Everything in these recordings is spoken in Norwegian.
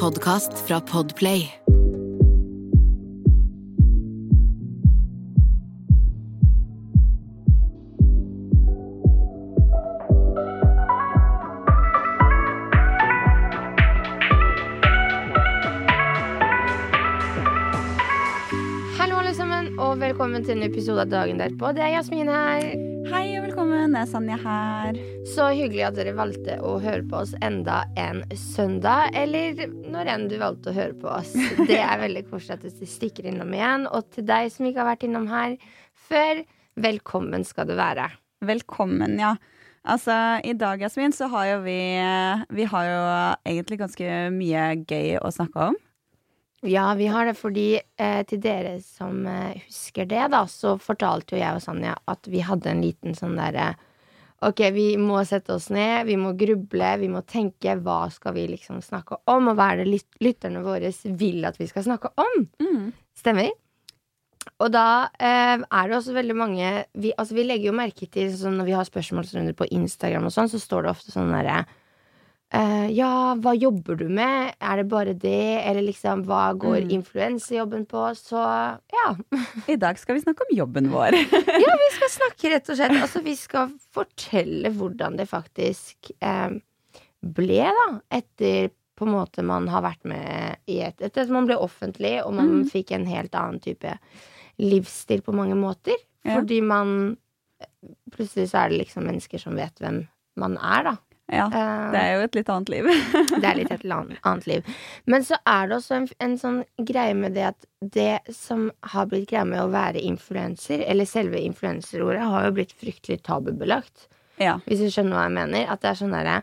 podkast fra Podplay. Hallo, alle sammen, og velkommen til en episode av Dagen derpå. Det er Jasmin her. Hei og velkommen, det er Sanja her. Så hyggelig at dere valgte å høre på oss enda en søndag. Eller når enn du valgte å høre på oss. Det er veldig koselig at du stikker innom igjen. Og til deg som ikke har vært innom her før, velkommen skal du være. Velkommen, ja. Altså, i dag, Jasmin, så har jo vi Vi har jo egentlig ganske mye gøy å snakke om. Ja, vi har det fordi eh, til dere som eh, husker det, da, så fortalte jo jeg og Sanja at vi hadde en liten sånn derre Ok, vi må sette oss ned, vi må gruble, vi må tenke hva skal vi liksom snakke om, og hva er det lyt lytterne våre vil at vi skal snakke om? Stemmer? Og da eh, er det også veldig mange vi, altså vi legger jo merke til sånn Når vi har spørsmålsrunder på Instagram og sånn, så står det ofte sånn derre eh, Ja, hva jobber du med? Er det bare det? Eller liksom, hva går Mm. influensejobben på? Så ja. I dag skal vi snakke om jobben vår. Ja, vi skal snakke rett og slett. Altså, vi skal fortelle hvordan det faktisk eh, ble, da, etter på en måte man har vært med i et Etter at man ble offentlig, og man mm. fikk en helt annen type livsstil på mange måter. Ja. Fordi man Plutselig så er det liksom mennesker som vet hvem man er, da. Ja, Eh, det er jo et litt annet liv. det er litt et annet liv. Men så er det også en, en sånn greie med det at det som har blitt greia med å være influenser, eller selve influenserordet, har jo blitt fryktelig tabubelagt. Ja. Hvis du skjønner hva jeg mener. At det er sånn derre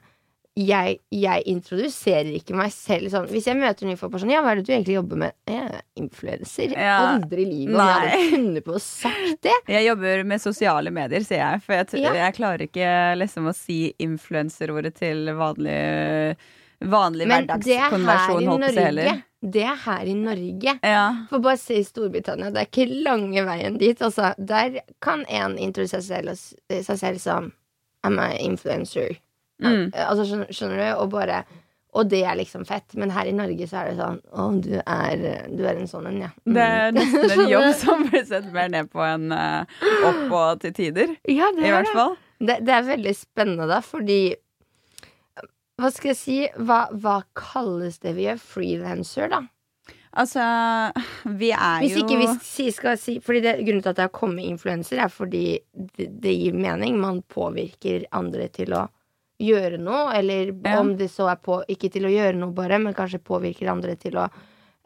jeg, jeg introduserer ikke meg selv sånn Hvis jeg møter nye folk på sånn Ja, hva er det du egentlig jobber med? Jeg er influenser. Ja. Aldri i livet om jeg hadde funnet på å sagt det. Jeg jobber med sosiale medier, sier jeg. For jeg, Ja. jeg klarer ikke liksom å si influenserordet til vanlig, vanlig Men det er her i hverdagskonversjon, holdt på å si Norge. heller. Det er her i Norge. Ja. For bare se i Storbritannia, det er ikke lange veien dit. Altså, der kan en introdusere seg selv som I'm an influencer. Mm. Altså, skjønner, du? Og bare Og det er liksom fett. Men her i Norge så er det sånn Å, du er, du er en sånn en, ja. Mm. Det er nesten en jobb som blir sett mer ned på enn eh, opp og til tider. ja, det I er hvert fall. Det, det er veldig spennende, da, fordi Hva skal jeg si? Hva, hva kalles det vi gjør? Freelancer, da? Altså, vi er Hvis jo ikke vi skal si Fordi det, Grunnen til at det har kommet influenser, er fordi det, det gir mening. Man påvirker andre til å gjøre noe, eller Ja. om det så er på Ikke til å gjøre noe, bare, men kanskje påvirker andre til å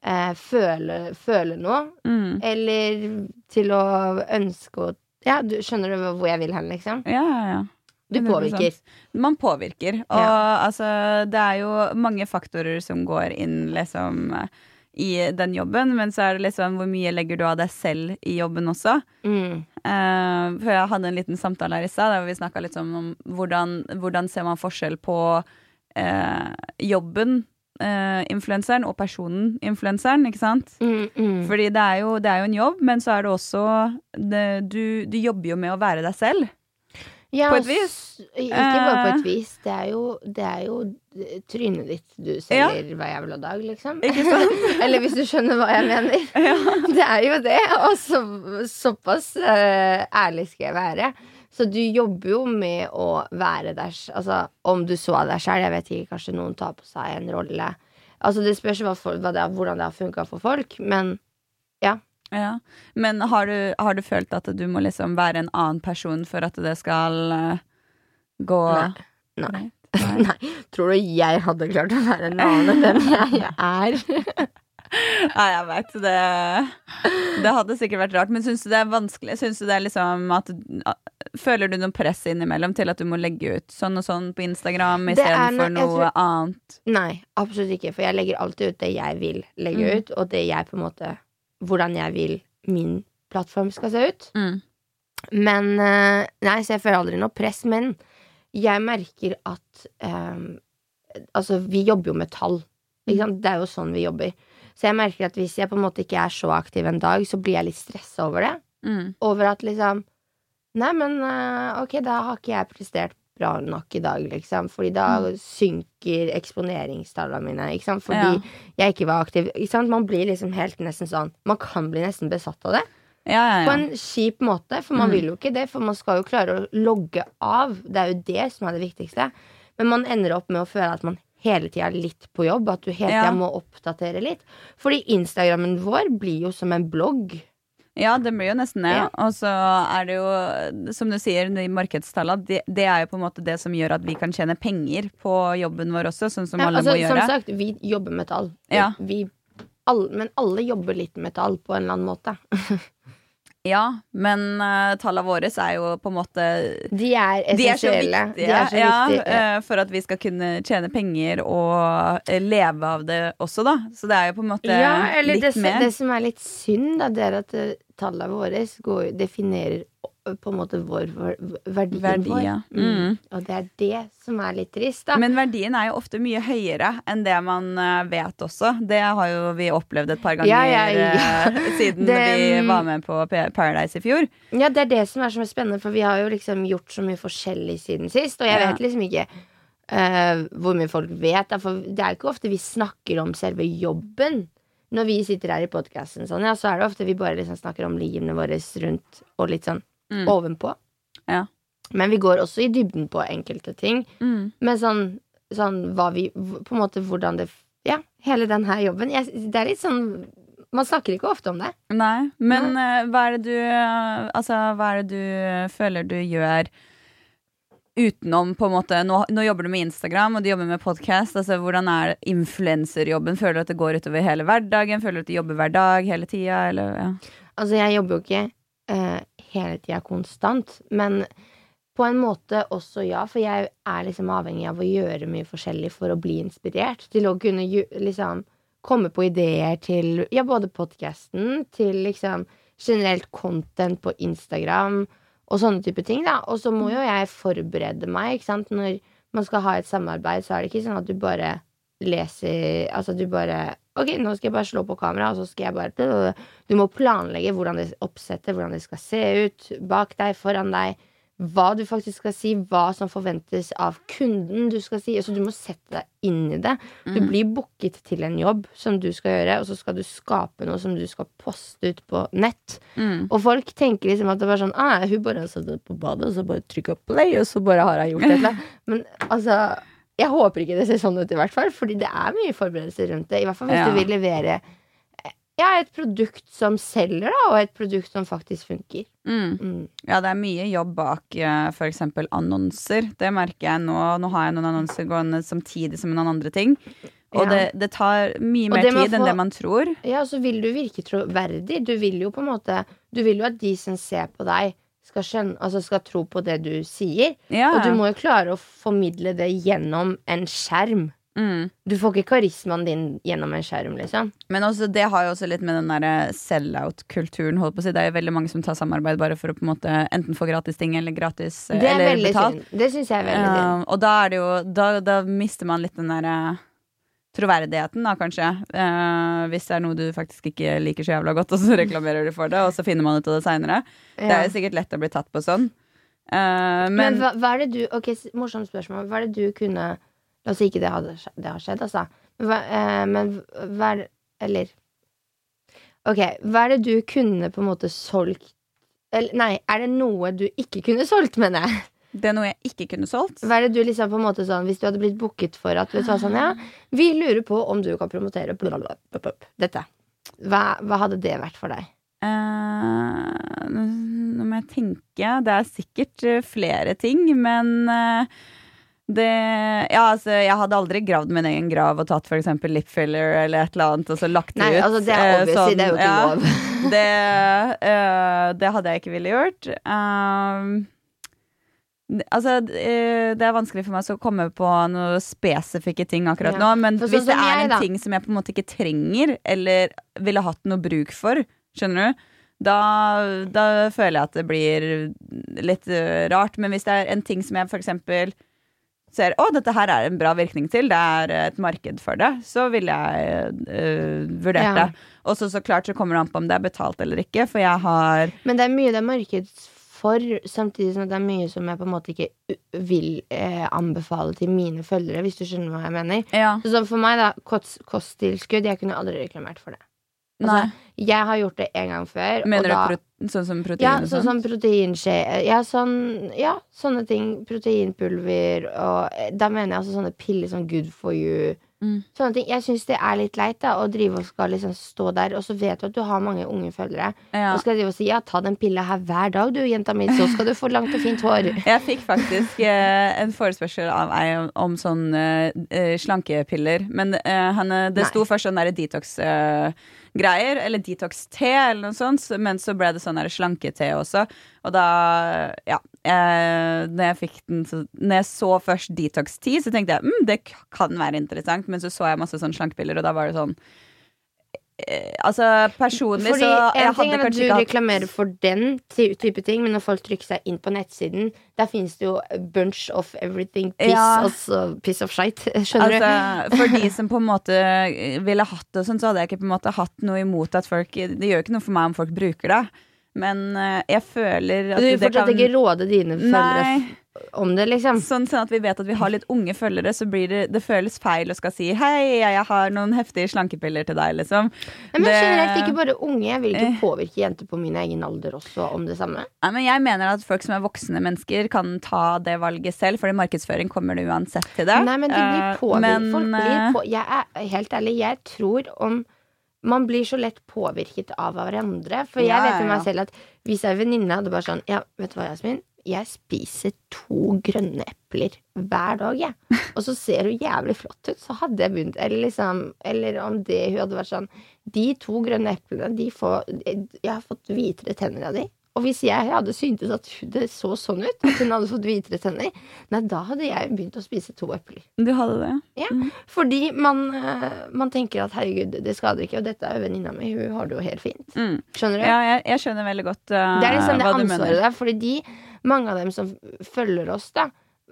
eh, føle, føle noe. mm. Eller til å ønske å Ja, du skjønner du hvor jeg vil hen, liksom? Ja, ja, ja. Du påvirker. Man påvirker. Og altså, det er jo mange faktorer som går inn liksom i den jobben, men så er det liksom hvor mye legger du av deg selv i jobben også. Mm. Uh, for jeg hadde en liten samtale her i stad der vi snakka litt om hvordan, hvordan ser man forskjell på uh, jobben, Uh, influenseren, og personen, influenseren, ikke sant? Mm, mm. Fordi det er, jo, det er jo en jobb, men så er det også det, du, du jobber jo med å være deg selv. Ja, på et vis. Ikke bare på et vis. Det er jo, det er jo trynet ditt du selger hver jævla dag, liksom. Eller hvis du skjønner hva jeg mener. Det er jo det. Og så, såpass uh, ærlig skal jeg være. Så du jobber jo med å være der Altså, om du så deg sjøl, jeg vet ikke, kanskje noen tar på seg en rolle. Altså, det spørs hva hva det, hvordan det har funka for folk, men Ja. Men har du, har du følt at du må liksom være en annen person for at det skal uh, gå Nei. Nei. Nei. Nei. Tror du jeg hadde klart å være en annen enn den jeg er? Nei, jeg veit. Det, det hadde sikkert vært rart. Men syns du det er vanskelig? Syns du det er liksom at Føler du noe press innimellom til at du må legge ut sånn og sånn på Instagram istedenfor no- noe tror- annet? Nei, absolutt ikke. For jeg legger alltid ut det jeg vil legge Mm. ut, og det jeg på en måte Hvordan jeg vil min plattform skal se ut. Mm. Men eh, Nei, så jeg føler aldri noe press. Men jeg merker at um, Altså, vi jobber jo med tall. Ikke sant? Det er jo sånn vi jobber. Så jeg merker at hvis jeg på en måte ikke er så aktiv en dag, så blir jeg litt stressa over det. Mm. Over at liksom Nei, men eh, ok, da har ikke jeg prestert bra nok i dag, liksom. Fordi da synker eksponeringstallene mine, ikke sant. Fordi Ja. jeg ikke var aktiv. Ikke sant? Man blir liksom helt nesten sånn Man kan bli nesten besatt av det. Ja, ja, På en kjip måte, for man Mm. vil jo ikke det. For man skal jo klare å logge av. Det er jo det som er det viktigste. Men man ender opp med å føle at man hele tida litt på jobb. At du hele tida må oppdatere litt. Fordi Instagrammen vår blir jo som en blogg. Ja, det blir jo nesten det. Ja. Og så er det jo, som du sier, de markedstallene, det, det er jo på en måte det som gjør at vi kan tjene penger på jobben vår også, sånn som Ja, alle altså, må som sagt, vi jobber med tall. Ja. Vi, all, men alle jobber litt med tall på en eller annen måte. Ja, men uh, tallene våre er jo på en måte De er De er så viktige, er så ja, viktige. eh, for at vi skal kunne tjene penger og eh, leve av det også, da. Så det er jo på en måte Ja, litt det, som- mer. det som er litt synd, da, det er at tallene våre går, definerer på en måte vår vår verdien Verdi, vår. ja. Mm. Mm. Og det er det som er litt trist, da. Men verdien er jo ofte mye høyere enn det man eh, vet også. Det har jo vi opplevd et par ganger Ja, ja, eh, siden Det- vi var med på Paradise i fjor. Ja, det er det som er så spennende, for vi har jo liksom gjort så mye forskjellig siden sist. Og jeg vet liksom ikke uh, hvor mye folk vet, da, for det er jo ikke ofte vi snakker om selve jobben. Når vi sitter her i podkasten, sånn, ja, så er det ofte vi bare liksom snakker om livene våre rundt og litt sånn Mm. ovenpå. Ja. Men vi går også i dybden på enkelte ting. Mm. Men sånn, sånn hva vi På en måte hvordan det Ja, hele den her jobben. Jeg, det er litt sånn Man snakker ikke ofte om det. Nei, men eh, hva er det du eh, Altså, hva er det du føler du gjør utenom på en måte Nå, nå jobber du med Instagram, og du jobber med podkast. Altså, hvordan er influenserjobben? Føler du at det går utover hele hverdagen? Føler du at du jobber hver dag hele tida, ja. Altså, jeg jobber jo ikke uh, hele tida konstant, men på en måte også ja, for jeg er liksom avhengig av å gjøre mye forskjellig for å bli inspirert. Til å kunne liksom komme på ideer til ja, både podkasten, til liksom generelt content på Instagram og sånne type ting, da. Og så må jo jeg forberede meg, ikke sant. Når man skal ha et samarbeid, så er det ikke sånn at du bare leser Altså du bare Ok, nå skal jeg bare slå på kamera, og så skal jeg bare Du må planlegge hvordan det oppsettet, hvordan det skal se ut, bak deg, foran deg. Hva du faktisk skal si, hva som forventes av kunden du skal si. Altså, du må sette deg inn i det. Du Mm. blir booket til en jobb som du skal gjøre, og så skal du skape noe som du skal poste ut på nett. Mm. Og folk tenker liksom at det var sånn ah, Hun bare satt det på badet, og så bare trykka play, og så bare har hun gjort det. Men altså Jeg håper ikke det ser sånn ut, i hvert fall. Fordi det er mye forberedelser rundt det. I hvert fall hvis Ja. du vil levere ja, et produkt som selger, da, og et produkt som faktisk funker. Mm. Mm. Ja, det er mye jobb bak uh, f.eks. annonser. Det merker jeg nå. Nå har jeg noen annonser gående samtidig som noen andre ting. Og Ja. det, det tar mye mer tid få, enn det man tror. Ja, så vil du virke troverdig. Du vil jo på en måte Du vil jo at de som ser på deg, skal skjønne Altså skal tro på det du sier. Ja. Og du må jo klare å formidle det gjennom en skjerm. Mm. Du får ikke karismaen din gjennom en skjerm, liksom. Men også, det har jo også litt med den der sell-out-kulturen. holdt på å si. Det er jo veldig mange som tar samarbeid bare for å på en måte enten få gratis ting eller gratis eh, Det er eller betalt. synd. Det syns jeg er veldig synd. Uh, og da er det jo Da, da mister man litt den derre troverdigheten, da, kanskje. Eh, hvis det er noe du faktisk ikke liker så jævla godt, og så reklamerer du for det, og så finner man ut av det seinere. Det er jo sikkert lett å bli tatt på sånn. Eh, Men, men hva, hva er det du Ok, morsomt spørsmål. Hva er det du kunne La oss si ikke det, hadde, det har skjedd, altså. Men hva, eh, men hva er det Eller Ok, hva er det du kunne på en måte solgt eller, Nei, er det noe du ikke kunne solgt, mener jeg? det er noe jeg ikke kunne solgt. Hva er det du liksom på en måte sånn Hvis du hadde blitt booket for at du sa sånn, ja, Vi lurer på om du kan promotere blablabla, dette. Hva, hva hadde det vært for deg? Uh, nå må jeg tenke. Det er sikkert eh, flere ting, men eh, det Ja, altså, jeg hadde aldri gravd min egen grav og tatt eksempel lip filler eller et eller annet, og så lagt det Nei, ut. altså det er eh, sånn, det er jo ikke ja. lov. det, uh, det hadde jeg ikke ville gjort. Det- altså, eh, det er vanskelig for meg å komme på noen spesifikke ting akkurat Ja. nå. Men For sånn hvis det er jeg, en da. ting som jeg på en måte ikke trenger, eller ville hatt noe bruk for, skjønner du, da, da føler jeg at det blir litt rart. Men hvis det er en ting som jeg for eksempel ser å, dette her er en bra virkning til, det er et marked for det, så ville jeg uh, vurdert Ja. det. Og så så klart så kommer det an på om det er betalt eller ikke, for jeg har Men det er mye det er marked for, samtidig som det er mye som jeg på en måte ikke vil eh, anbefale til mine følgere, hvis du skjønner hva jeg mener. Ja. Så for meg, da, kost, kosttilskudd Jeg kunne aldri reklamert for det. Nei. Altså, jeg har gjort det en gang før. Mener og du da, sånn som protein ja, sånn sånn? som proteinskje ja, sånn, ja, sånne ting. Proteinpulver og eh, Da mener jeg altså sånne piller som good for you. Mm. Sånne ting. Jeg syns det er litt leit da å drive og skal liksom stå der, og så vet du at du har mange unge følgere. Ja. Og skal drive og si ja, ta den pilla her hver dag, du, jenta mi, så skal du få langt og fint hår. Jeg fikk faktisk eh, en forespørsel av ei om, om sånn eh, eh, slankepiller. Men eh, han, det Nei. sto først sånn derre detox-greier, eller detox-te, eller noe sånt. Men så ble det sånn derre slanke-te også. Og da, ja eh, Når jeg fikk den så, Når jeg så først detox-10, så tenkte jeg mm, det kan være interessant. Men så så jeg masse sånn slankepiller, og da var det sånn eh, Altså, personlig Fordi så En ting er at du reklamerer for den type ting, men når folk trykker seg inn på nettsiden, der finnes det jo bunch of everything piss, Ja. altså piss of shite. Skjønner du? Altså, for de som på en måte ville hatt det, og sånn, så hadde jeg ikke på en måte hatt noe imot at folk Det gjør ikke noe for meg om folk bruker det, men eh, jeg føler at Du vil fortsatt kan ikke råde dine følgere Nei. om det, liksom. Sånn, sånn at vi vet at vi har litt unge følgere, så blir det Det føles feil å skal si 'hei, jeg har noen heftige slankepiller til deg', liksom. Nei, men Det- generelt ikke bare unge. Jeg vil ikke Eh. påvirke jenter på min egen alder også om det samme. Nei, men jeg mener at folk som er voksne mennesker, kan ta det valget selv, fordi markedsføring kommer det uansett til det. Nei, men de blir påvirket. påvirket. men, Folk blir eh, på Jeg er helt ærlig, jeg tror om man blir så lett påvirket av hverandre. For jeg Ja, vet med ja. meg selv at hvis ei venninne hadde bare sånn Ja, vet du hva, Jasmin? Jeg spiser to grønne epler hver dag, jeg. Og så ser hun jævlig flott ut. Så hadde jeg begynt Eller liksom Eller om det hun hadde vært sånn De to grønne eplene, de får Jeg har fått hvitere tenner av de. Og hvis jeg hadde syntes at det så sånn ut, at hun hadde fått hvitere tenner, nei, da hadde jeg begynt å spise to epler. Du hadde det? Ja, Fordi man, eh, man tenker at herregud, det skader ikke. Og dette er jo venninna mi, hun har det jo helt fint. Mm. Skjønner du? Ja, jeg, jeg skjønner veldig godt eh, det er liksom det hva du ansvaret der. Fordi de, mange av dem som følger oss, da,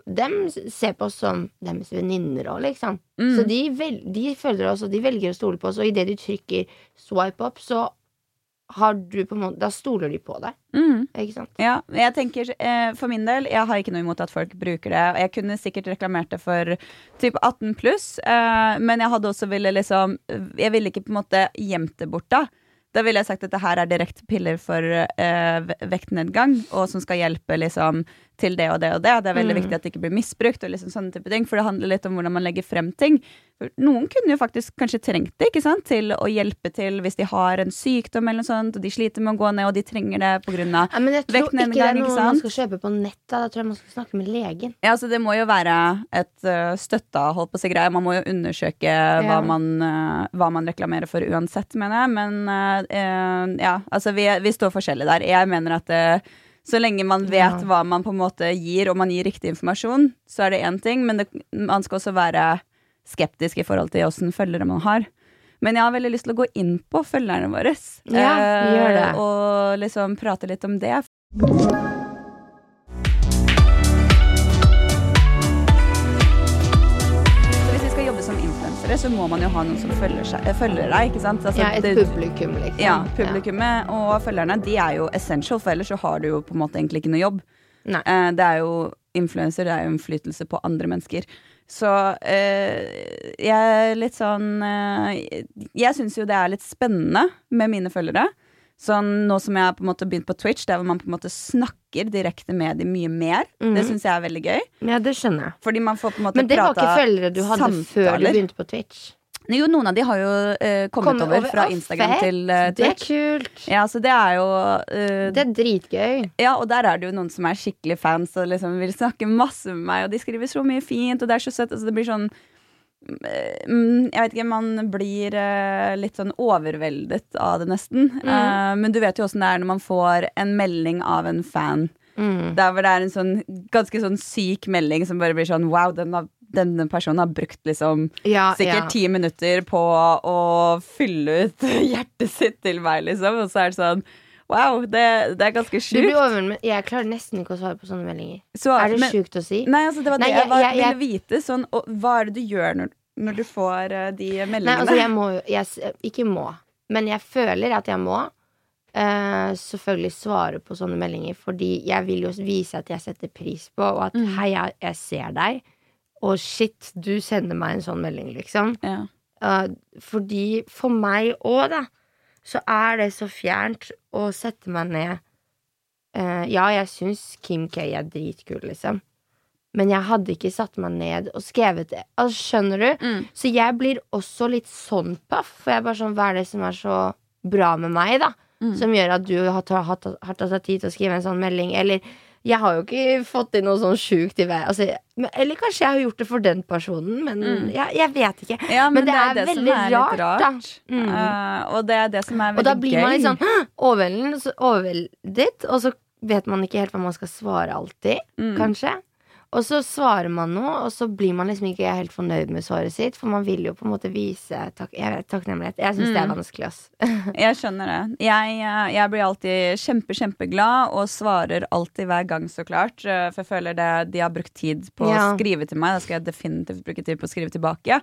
dem ser på oss som deres venninner òg, liksom. Mm. Så de, vel, de følger oss, og de velger å stole på oss, og idet du trykker swipe up, så har du på en måte Da stoler de på deg, Mm. ikke sant? Ja, jeg tenker eh, For min del, jeg har ikke noe imot at folk bruker det. Og jeg kunne sikkert reklamert det for typ 18 pluss, eh, men jeg hadde også ville liksom Jeg ville ikke på en måte gjemt det bort, da. Da ville jeg sagt at det her er direkte piller for eh, vektnedgang, og som skal hjelpe liksom til det og det og det. Det er veldig Mm. viktig at det ikke blir misbrukt, og liksom sånne type ting, for det handler litt om hvordan man legger frem ting. Noen kunne jo faktisk kanskje trengt det ikke sant? til å hjelpe til hvis de har en sykdom eller noe sånt, og de sliter med å gå ned, og de trenger det av Ja, men jeg tror ikke det er noe man skal kjøpe på nett. Da. tror jeg man skal snakke med legen. Ja, altså Det må jo være et støtta holdt på å si greie. Man må jo undersøke hva, man, hva man reklamerer for uansett, mener jeg. Men ja, altså vi, vi står forskjellig der. Jeg mener at eh, så lenge man vet Ja. hva man på en måte gir, og man gir riktig informasjon, så er det én ting. Men det, man skal også være skeptisk i forhold til åssen følgere man har. Men jeg har veldig lyst til å gå inn på følgerne våre. Ja, eh, gjør det. Og liksom prate litt om det. Som så må man jo ha noen som følger, seg, eh, følger deg. ikke sant? Altså, Ja, et det- publikum, liksom. Ja, publikummet og følgerne de er jo essential, for ellers så har du jo på en måte egentlig ikke noe jobb. Nei. Eh, det er jo influenser, det er jo innflytelse på andre mennesker. Så eh, jeg er litt sånn eh, Jeg syns jo det er litt spennende med mine følgere. Sånn nå som jeg har på en måte begynt på Twitch, der hvor man på en måte snakker direkte med dem mye mer. mm. Det syns jeg er veldig gøy. Ja, det skjønner jeg. Fordi man får på en måte Men det var ikke følgere du hadde før du begynte på Twitch? Jo, noen av de har jo eh, kommet Kommer over over. fra Instagram fett. til eh, Det er kult. Ja, så det er jo eh, Det er dritgøy. Ja, og der er det jo noen som er skikkelig fans og liksom vil snakke masse med meg, og de skriver så mye fint, og det er så søtt. Altså, det blir sånn Jeg vet ikke, man blir eh, litt sånn overveldet av det, nesten. Mm. Eh, men du vet jo åssen det er når man får en melding av en fan. Mm. Der hvor det er en sånn ganske sånn syk melding som bare blir sånn wow, den har, denne personen har brukt liksom Ja, sikkert ja. ti minutter på å fylle ut hjertet sitt til meg, liksom. Og så er det sånn Wow, det, det er ganske sjukt. Jeg klarer nesten ikke å svare på sånne meldinger. Så- Er det men- sjukt å si? Nei, altså det var Nei, det jeg, jeg- jeg- ville vite. Sånn, og, hva er det du gjør når, når du får de de Nei, meldingene? altså jeg må jo jeg, Ikke må, men jeg føler at jeg må. uh, selvfølgelig svare på sånne meldinger, fordi jeg vil jo vise at jeg setter pris på, og at Mm. hei, jeg, jeg ser deg, og shit, du sender meg en sånn melding, liksom. Ja. Uh, fordi for meg òg, da, så er det så fjernt å sette meg ned uh, Ja, jeg syns Kim K er dritkul, liksom. Men jeg hadde ikke satt meg ned og skrevet det. Altså, skjønner du? Mm. Så jeg blir også litt sånn paff. For jeg er bare sånn, hva er det som er så bra med meg, da? Mm. Som gjør at du har ta- har tatt deg tid til å skrive en sånn melding. Eller jeg har jo ikke fått inn noe sånn sjukt i vei. Altså, eller kanskje jeg har gjort det for den personen, men Mm. jeg, jeg vet ikke. Ja, men, Men det det er, det veldig er rart, rart. da. Eh, og det er det som er veldig gøy. Og da blir man litt sånn overveldet, overveldet, og så vet man ikke helt hva man skal svare alltid, Mm. kanskje. Og så svarer man noe, og så blir man liksom ikke helt fornøyd med svaret sitt, for man vil jo på en måte vise tak jeg vet, takknemlighet. Jeg syns det er Mm. vanskelig, ass. Jeg skjønner det. Jeg, eh, jeg blir alltid kjempe, kjempeglad og svarer alltid hver gang, så klart. eh, For jeg føler det de har brukt tid på Ja. å skrive til meg. Da skal jeg definitivt bruke tid på å skrive tilbake.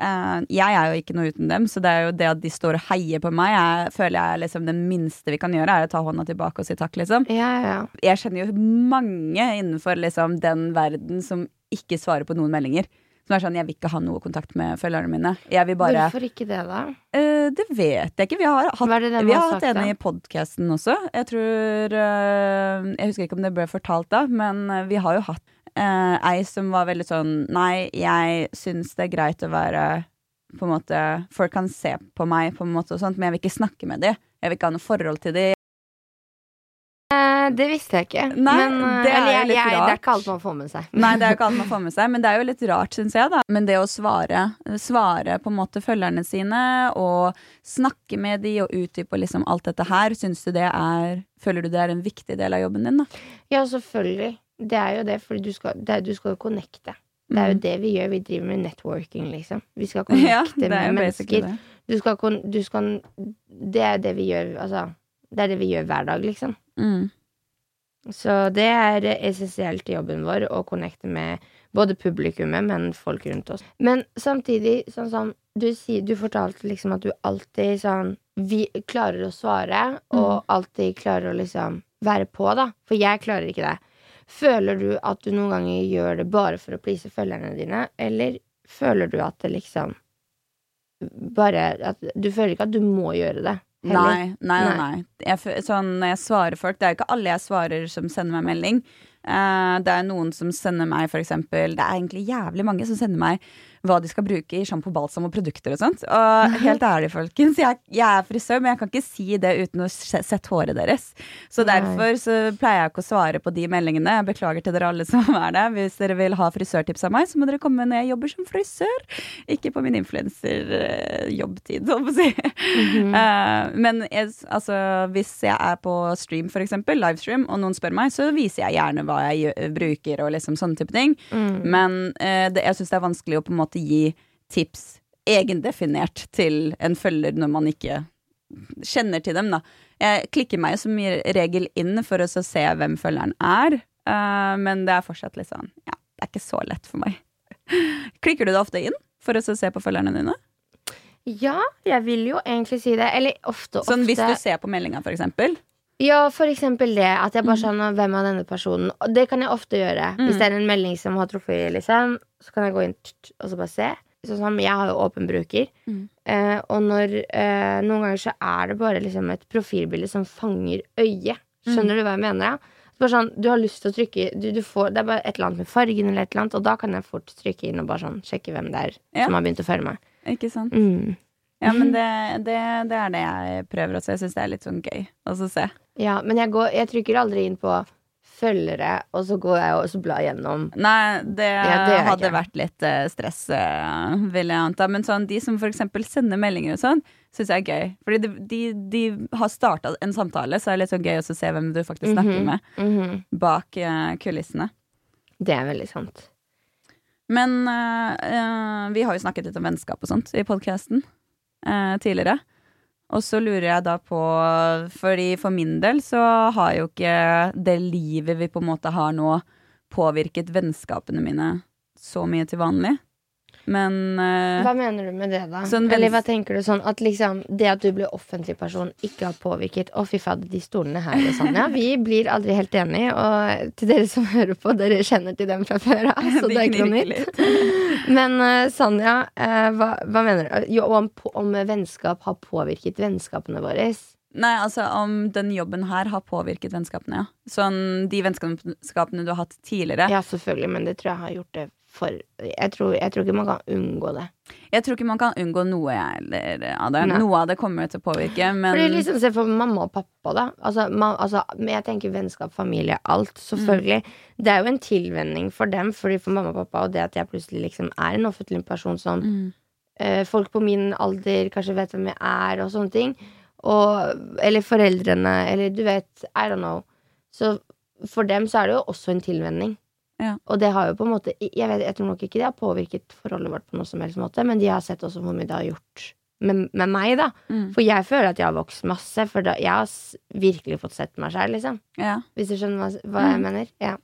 Eh, jeg er jo ikke noe uten dem, så det er jo det at de står og heier på meg, jeg føler jeg liksom det minste vi kan gjøre, er å ta hånda tilbake og si takk, liksom. Ja, ja. Jeg kjenner jo mange innenfor liksom den verden som ikke svarer på noen meldinger. Som er sånn, jeg vil ikke ha noe kontakt med følgerne mine. Bare Hvorfor ikke det, da? Uh, Det vet jeg ikke. Vi har hatt, er det vi har hatt en i podkasten også. Jeg tror uh, Jeg husker ikke om det ble fortalt da, men vi har jo hatt eh, ei som var veldig sånn Nei, jeg syns det er greit å være på en måte Folk kan se på meg, på en måte og sånt, men jeg vil ikke snakke med dem. Jeg vil ikke ha noe forhold til dem. Eh, det visste jeg ikke. Nei, men, eh, det er jeg, jeg, Det er ikke alt man får med seg. Nei, det er ikke alt man får med seg, men det er jo litt rart, syns jeg, da. Men det å svare, svare på en måte følgerne sine, og snakke med de og utdype liksom alt dette her, syns du det er Føler du det er en viktig del av jobben din, da? Ja, selvfølgelig. Det er jo det, for du skal, det er, du skal jo connecte. Det er jo Mm. det vi gjør. Vi driver med networking, liksom. Vi skal Ja, connecte er med mennesker. det. Du skal, du skal Det er det vi gjør, altså. Det er det vi gjør hver dag, liksom. Mm. Så det er essensielt i jobben vår å connecte med både publikummet, men folk rundt oss. Men samtidig, sånn som du sier, du fortalte liksom at du alltid sånn Vi klarer å svare, og alltid klarer å liksom være på, da. For jeg klarer ikke det. Føler du at du noen ganger gjør det bare for å please følgerne dine, eller føler du at det liksom Bare at Du føler ikke at du må gjøre det? Nei, nei, nei. nei. Jeg, sånn, når jeg svarer folk Det er jo ikke alle jeg svarer som sender meg melding. Uh, det er noen som sender meg for eksempel Det er egentlig jævlig mange som sender meg hva de skal bruke i sjampo, balsam og produkter og sånt. Og helt ærlig, folkens, jeg, jeg er frisør, men jeg kan ikke si det uten å se- sette håret deres. Så derfor så pleier jeg ikke å svare på de meldingene. Jeg beklager til dere alle som er der. Hvis dere vil ha frisørtips av meg, så må dere komme når jeg jobber som frisør. Ikke på min influenserjobbtid holdt på å si. Mhm. Eh, men jeg, altså, hvis jeg er på stream, for eksempel, livestream, og noen spør meg, så viser jeg gjerne hva jeg bruker, og liksom sånne type ting. Mm. Men eh, det, jeg syns det er vanskelig å på en måte gi tips egendefinert til en følger når man ikke kjenner til dem, da. Jeg klikker meg som regel inn for å så se hvem følgeren er, eh, men det er fortsatt litt sånn Ja, det er ikke så lett for meg. Klikker du deg ofte inn for å så se på følgerne dine? Ja, jeg vil jo egentlig si det. Eller ofte, Sånn hvis du ser på meldinga, for eksempel. Ja, for eksempel det. At jeg bare Mm. skjønner hvem er denne personen. Og det kan jeg ofte gjøre. Mm. Hvis det er en melding som har truffet, liksom, så kan jeg gå inn og så bare se. Sånn som jeg har jo åpen bruker. Mm. Eh, og når eh, Noen ganger så er det bare liksom et profilbilde som fanger øyet. Mm. Skjønner du hva jeg mener? Så bare sånn, du har lyst til å trykke du, du får, Det er bare et eller annet med fargen, eller et eller annet og da kan jeg fort trykke inn og bare sånn sjekke hvem det er Ja. som har begynt å følge meg. Ikke sant? Mm. Ja, men det, det, det er det jeg prøver også. Jeg syns det er litt sånn gøy å se. Ja, men jeg, går, jeg trykker aldri inn på følgere, og så går jeg og så blar gjennom. Nei, det, Ja, det hadde ikke. vært litt eh, stress, eh, vil jeg anta. Men sånn, de som eksempel sender meldinger og sånn, syns jeg er gøy. Fordi de, de, de har starta en samtale, så er det litt sånn gøy å se hvem du faktisk snakker Mhm. med Mhm. bak eh, kulissene. Det er veldig sant. Men uh, uh, vi har jo snakket litt om vennskap og sånt i podkasten tidligere. Og så lurer jeg da på Fordi for min del så har jo ikke det livet vi på en måte har nå, påvirket vennskapene mine så mye til vanlig. Men uh, Hva mener du med det, da? Sånn Eller hva tenker du sånn at liksom det at du blir offentlig person, ikke har påvirket Å, fy fader, de stolene her og sånn. Ja, vi blir aldri helt enige, og til dere som hører på, dere kjenner til dem fra før av, så De det er ikke noe nytt. Men uh, Sanja, uh, hva, hva mener du? Jo, om, om vennskap har påvirket vennskapene våre? Nei, altså om den jobben her har påvirket vennskapene, ja. Sånn de vennskapene du har hatt tidligere. Ja, selvfølgelig, men det tror jeg har gjort det for Jeg tror, jeg tror ikke man kan unngå det. Jeg tror ikke man kan unngå noe jeg, eller, av det. Nei. Noe av det kommer til å påvirke, men Fordi liksom, Se for mamma og pappa, da. Altså, ma, altså, men jeg tenker vennskap, familie, alt. Selvfølgelig. Det er jo en tilvenning for dem, fordi for mamma og pappa, og det at jeg plutselig liksom er en offentlig person som Mm. eh, folk på min alder kanskje vet hvem jeg er, og sånne ting. Og, eller foreldrene, eller du vet, I don't know. Så for dem så er det jo også en tilvenning. Ja. Og det har jo på en måte jeg, vet, jeg tror nok ikke det har påvirket forholdet vårt på noen som helst måte, men de har sett også hvor mye det har gjort med, med meg, da. Mm. For jeg føler at jeg har vokst masse, for da, jeg har virkelig fått sett meg sjøl, liksom. Ja. Hvis du skjønner hva, hva jeg Mm. mener? Ja.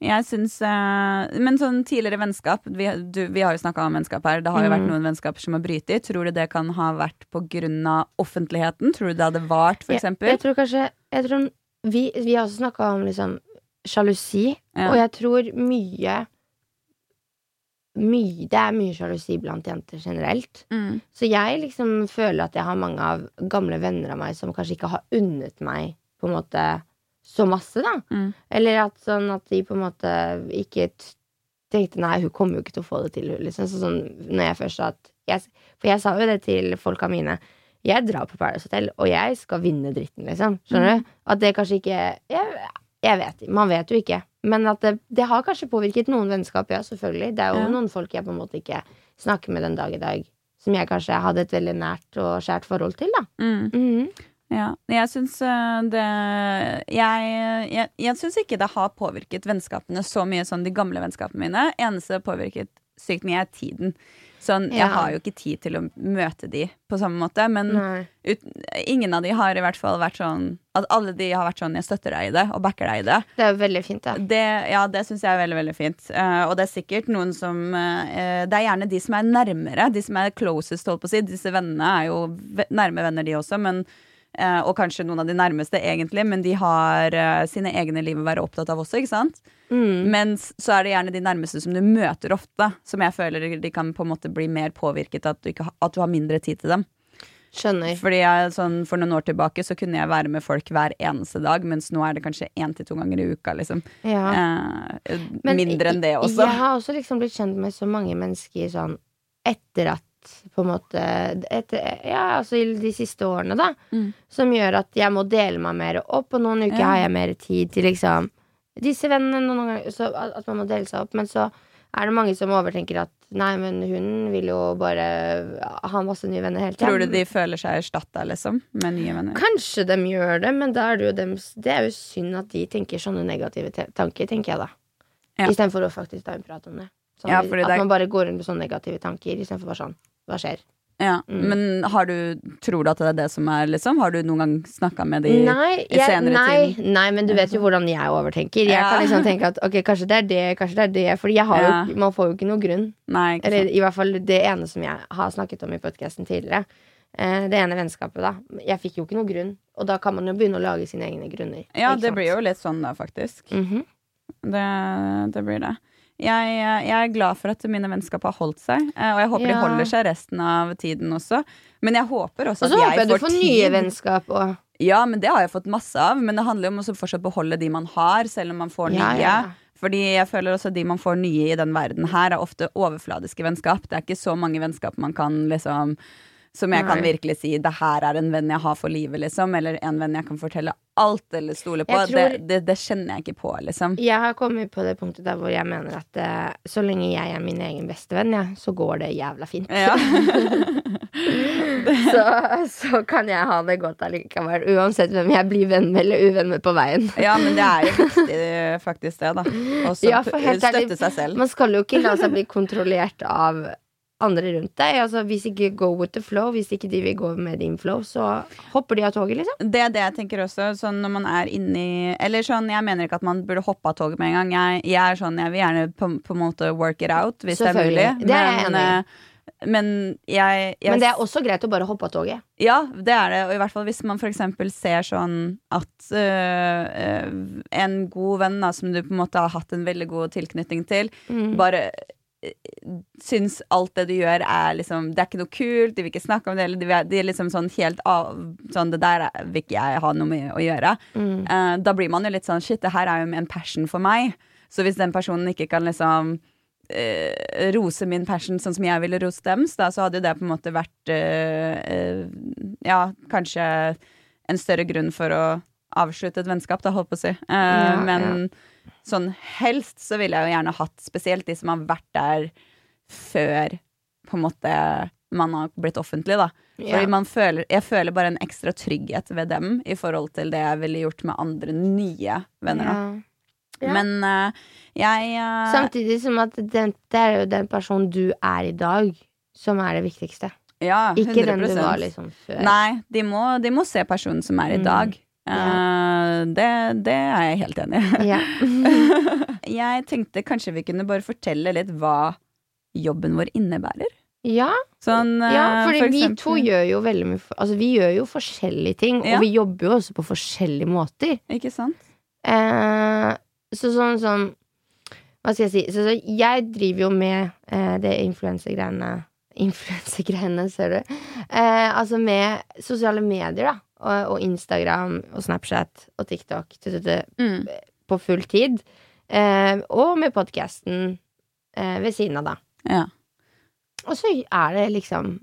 Jeg syns uh, Men sånn tidligere vennskap Vi, du, vi har jo snakka om vennskap her. Det har jo vært noen vennskaper som har brytet. Tror du det kan ha vært på grunn av offentligheten? Tror du det hadde vart, for Jeg, eksempel? jeg tror kanskje jeg tror, vi, vi har også snakka om liksom sjalusi, Ja. og jeg tror mye mye, det er mye sjalusi blant jenter generelt. Mm. Så jeg liksom føler at jeg har mange av gamle venner av meg som kanskje ikke har unnet meg på en måte så masse, da. Mm. Eller at sånn at de på en måte ikke tenkte nei, hun kommer jo ikke til å få det til, hun, liksom. Så sånn når jeg først sa at jeg, For jeg sa jo det til folka mine. Jeg drar på Paradise Hotel, og jeg skal vinne dritten, liksom. Skjønner du? At det kanskje ikke Jeg, jeg vet Man vet jo ikke. Men at det, det har kanskje påvirket noen vennskap, ja, selvfølgelig. Det er jo Ja. noen folk jeg på en måte ikke snakker med den dag i dag. Som jeg kanskje hadde et veldig nært og skjært forhold til, da. Mm. Mhm. Ja, jeg syns eh, det Jeg, jeg, jeg syns ikke det har påvirket vennskapene så mye som de gamle vennskapene mine. Eneste det påvirket sykt mye, er tiden. Sånn, Jeg har jo ikke tid til å møte de på samme måte, men ut, ingen av de har i hvert fall vært sånn At alle de har vært sånn 'jeg støtter deg i det', og backer deg i det. Det er veldig fint, da. Det, ja, det syns jeg er veldig veldig fint. Uh, og det er sikkert noen som uh, Det er gjerne de som er nærmere, de som er closest, holdt på å si. Disse vennene er jo nærme venner, de også, men og kanskje noen av de nærmeste, egentlig, men de har eh, sine egne liv å være opptatt av også, ikke sant? Mm. Mens så er det gjerne de nærmeste som du møter ofte, som jeg føler de kan på en måte bli mer påvirket av at du, ikke, at du har mindre tid til dem. Skjønner. Fordi jeg, sånn, For noen år tilbake så kunne jeg være med folk hver eneste dag, mens nå er det kanskje én til to ganger i uka. liksom. Ja. Eh, mindre enn det også. Jeg har også liksom blitt kjent med så mange mennesker sånn etter at på en måte etter, Ja, altså i de siste årene, da. Mm. Som gjør at jeg må dele meg mer opp, og noen uker Ja. har jeg mer tid til liksom disse vennene. Noen ganger så at man må dele seg opp. Men så er det mange som overtenker at nei, men hun vil jo bare ha masse nye venner hele tiden. Tror du de føler seg erstatta, liksom? Med nye venner? Kanskje de gjør det, men er det jo dems Det er jo synd at de tenker sånne negative tanker, tenker jeg da. Ja. Istedenfor å faktisk ta en prat om det. Sånn, Ja, at man bare går rundt med sånne negative tanker istedenfor bare sånn Hva skjer? Ja, Mm. Men har du, tror du at det er det som er, liksom? Har du noen gang snakka med de Nei, i jeg, senere nei, tid? nei, men du vet jo hvordan jeg overtenker. Jeg Ja. kan liksom tenke at ok, kanskje det er det, kanskje det er det. Fordi Ja. jo, man får jo ikke noe grunn. Nei, ikke Eller i hvert fall det ene som jeg har snakket om i podkasten tidligere. Eh, det ene vennskapet, da. Jeg fikk jo ikke noe grunn. Og da kan man jo begynne å lage sine egne grunner. Ja, det blir jo litt sånn da, faktisk. Mhm. Det, det blir det. Jeg, jeg er glad for at mine vennskap har holdt seg, eh, og jeg håper de holder seg resten av tiden også. Men jeg håper også Og så at håper jeg jeg du får får nye vennskap òg. Ja, men det har jeg fått masse av. Men det handler jo om å fortsatt beholde de man har, selv om man får Ja, nye. ja. Fordi jeg føler også de man får nye i den verden her, er ofte overfladiske vennskap. Det er ikke så mange vennskap man kan liksom Som jeg kan virkelig si 'det her er en venn jeg har for livet', liksom. Eller en venn jeg kan fortelle alt eller stole på. Tror- Det, det, det kjenner jeg ikke på, liksom. Jeg har kommet på det punktet der hvor jeg mener at uh, så lenge jeg er min egen bestevenn, ja, så går det jævla fint. Ja. så, så kan jeg ha det godt allikevel, uansett hvem jeg blir venn med eller uvenn med på veien. ja, men det er jo viktig, faktisk, det, da. Å Ja, ærlig, støtte seg selv. Man skal jo ikke la seg bli kontrollert av andre rundt deg. Altså, hvis ikke go with the flow, hvis ikke de vil gå med din flow, så hopper de av toget, liksom. Det er det jeg tenker også. Sånn når man er inni Eller sånn, jeg mener ikke at man burde hoppe av toget med en gang. Jeg, jeg er sånn, jeg vil gjerne på, på en måte work it out, hvis det er mulig. Det er jeg men, enig i. eh, men jeg, jeg Men det er også greit å bare hoppe av toget. Ja, det er det. Og i hvert fall hvis man eksempel ser sånn at øh, øh, en god venn da, som du på en måte har hatt en veldig god tilknytning til, Mm. bare syns alt det du gjør er liksom Det er ikke noe kult, de vil ikke snakke om det, eller de, vil- de er liksom sånn helt av Sånn, det der er- vil ikke jeg ha noe med å gjøre. Mm. Uh, da blir man jo litt sånn Shit, det her er jo en passion for meg. Så hvis den personen ikke kan liksom uh, rose min passion sånn som jeg ville rose dems, da, så hadde jo det på en måte vært uh, Ja, kanskje en større grunn for å avslutte et vennskap, da, holdt på å si. Ja, men sånn helst så ville jeg jo gjerne hatt spesielt de som har vært der før på en måte man har blitt offentlig, da. Yeah. Fordi man føler, jeg føler bare en ekstra trygghet ved dem i forhold til det jeg ville gjort med andre nye venner. Yeah. Ja. Men uh, jeg uh, Samtidig som at den, det er jo den personen du er i dag, som er det viktigste. Ja, 100 Ikke den du var liksom før. Nei, de må, de må se personen som er i Mm. Dag. Eh, det, det er jeg helt enig i. Ja. jeg tenkte kanskje vi kunne bare fortelle litt hva jobben vår innebærer. ja, Sånn, ja, eh, fordi for vi to gjør jo veldig mye Altså, vi gjør jo forskjellige ting, Ja. og vi jobber jo også på forskjellige måter. Ikke sant? Eh, så sånn sånn Hva skal jeg si? Så, så jeg driver jo med eh, det influensegreiene Influensegreiene, ser du. Eh, altså med sosiale medier, da. Og, og Instagram og Snapchat og TikTok tut, Mm. på full tid. Eh, og med podkasten eh, ved siden av, da. Ja. Og så er det liksom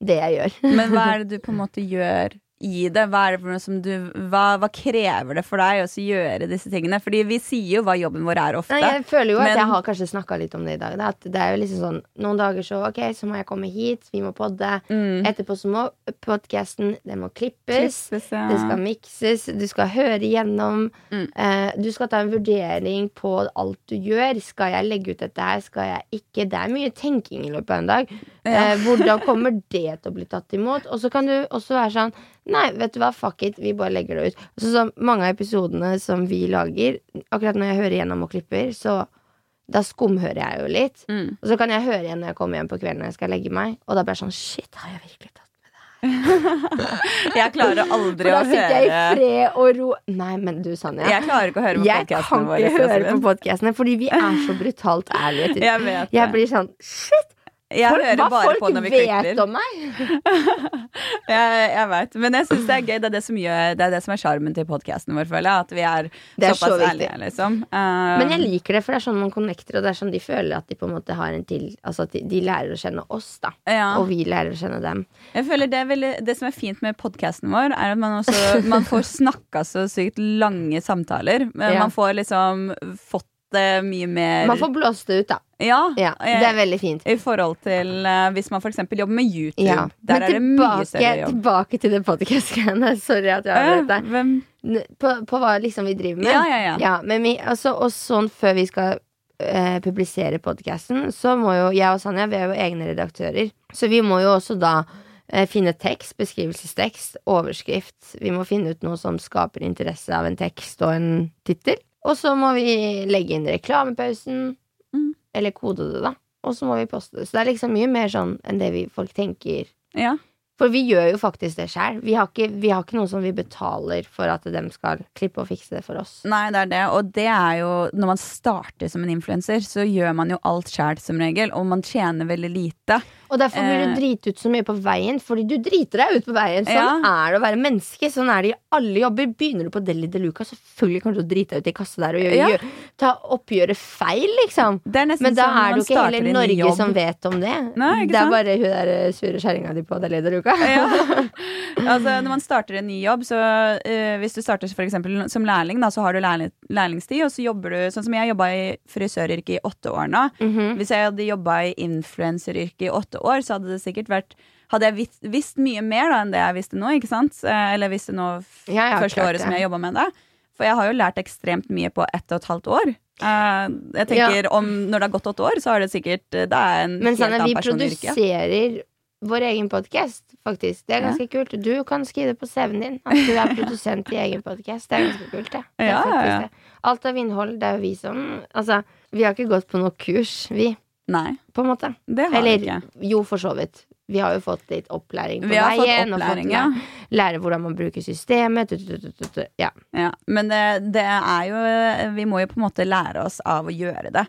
det jeg gjør. Men hva er det du på en måte gjør i det? Hva, er det for noe som du, hva, hva krever det for deg å gjøre disse tingene? Fordi vi sier jo hva jobben vår er ofte. Nei, jeg føler jo at jeg har kanskje snakka litt om det i dag. Da. At det er jo liksom sånn Noen dager så ok, så må jeg komme hit, vi må podde. Mm. Etterpå så må podkasten Den må klippes. Klippes, ja. Det skal mikses, du skal høre igjennom. Mm. Eh, du skal ta en vurdering på alt du gjør. Skal jeg legge ut dette her? Skal jeg ikke? Det er mye tenking i løpet av en dag. Ja. Eh, hvordan kommer det til å bli tatt imot? Og så kan du også være sånn Nei, vet du hva, fuck it, vi bare legger det ut. Så, så mange av episodene som vi lager, akkurat når jeg hører gjennom og klipper, så da skumhører jeg jo litt. Mm. Og så kan jeg høre igjen når jeg kommer hjem på kvelden når jeg skal legge meg, og da blir jeg sånn Shit, har jeg virkelig tatt Jeg klarer aldri å For da sitter jeg i fred og ro Nei, men du, Sanja. Jeg klarer ikke å høre på Jeg kan podcastene våre. ikke høre på podkastene, fordi vi er så brutalt ærlige. Jeg. Jeg blir sånn Shit! Jeg folk, hører bare på når vi vet om meg! Jeg, jeg vet. Men jeg syns det er gøy. Det er det som, gjør, det er det som er sjarmen til podkasten vår, føler jeg. At vi er, er såpass så ærlige, liksom. Uh, Men jeg liker det, for det er sånn man connecter, og det er sånn de føler at de på en måte har en til Altså at de, de lærer å kjenne oss, da. ja. Og vi lærer å kjenne dem. Jeg føler det, veldig, det som er fint med podkasten vår, er at man også Man får snakka så sykt lange samtaler. Ja. man får liksom fått det mye mer Man får blåst det ut, da. Ja. Ja, det er veldig fint. I forhold til uh, hvis man f.eks. jobber med YouTube. Ja. Der Men er det mye større jobb. tilbake til det podcast-greiene. Sorry at jeg har avbrøt deg. hvem? På, på hva liksom vi driver med. Ja, ja, ja. men vi, altså, og sånn før vi skal eh, publisere podcasten, så må jo jeg og Sanja, vi er jo egne redaktører. Så vi må jo også da eh, finne tekst, beskrivelsestekst, overskrift. Vi må finne ut noe som skaper interesse av en tekst og en tittel. Og så må vi legge inn reklamepausen, Mm. eller kode det, da. Og så må vi poste det. Så det er liksom mye mer sånn enn det vi, folk tenker. Ja. For vi gjør jo faktisk det sjøl. Vi, vi har ikke noe som vi betaler for at de skal klippe og fikse det for oss. Nei, det er det. Og det er jo Når man starter som en influenser, så gjør man jo alt sjæl som regel, og man tjener veldig lite. Og derfor blir du Eh. drite ut så mye på veien, fordi du driter deg ut på veien. Sånn Ja. er det å være menneske. Sånn er det i alle jobber. Begynner du på Deli de Luca, selvfølgelig kan du drite deg ut i kassa der og gjøre, Ja. gjøre, ta oppgjøret feil, liksom. Men da sånn er det jo ikke hele Norge som vet om det. Nei, det er bare hun der eh, sure kjerringa di på Deli de Luca. Ja. altså, når man starter en ny jobb, så uh, hvis du starter for eksempel som lærling, da, så har du lærling, lærlingstid, og så jobber du sånn som jeg jobba i frisøryrket i åtte år nå. Mhm. Hvis jeg hadde jobba i influenseryrket i åtte år, så hadde det sikkert vært hadde jeg visst, visst mye mer da enn det jeg visste nå, ikke sant? Eh, Eller visste nå Ja, ja, første klart året som jeg jobba med det. For jeg har jo lært ekstremt mye på ett og et halvt år. Eh, jeg tenker om Når det har gått åtte år, så har det sikkert Det er en Men helt annen person i yrket. produserer vår egen podkast, faktisk. Det er ganske kult. Du kan skrive det på CV-en din at du er produsent i egen podkast. Det er ganske kult, det. det Ja, ja, ja. det. Alt av innhold, det er jo vi som Altså, vi har ikke gått på noe kurs, vi, Nei, på en måte. det har Eller vi ikke. jo, for så vidt. Vi har jo fått litt opplæring på veien. opplæring, og ja. fått lære, lære hvordan man bruker systemet. Ja. ja. Men det, det er jo Vi må jo på en måte lære oss av å gjøre det.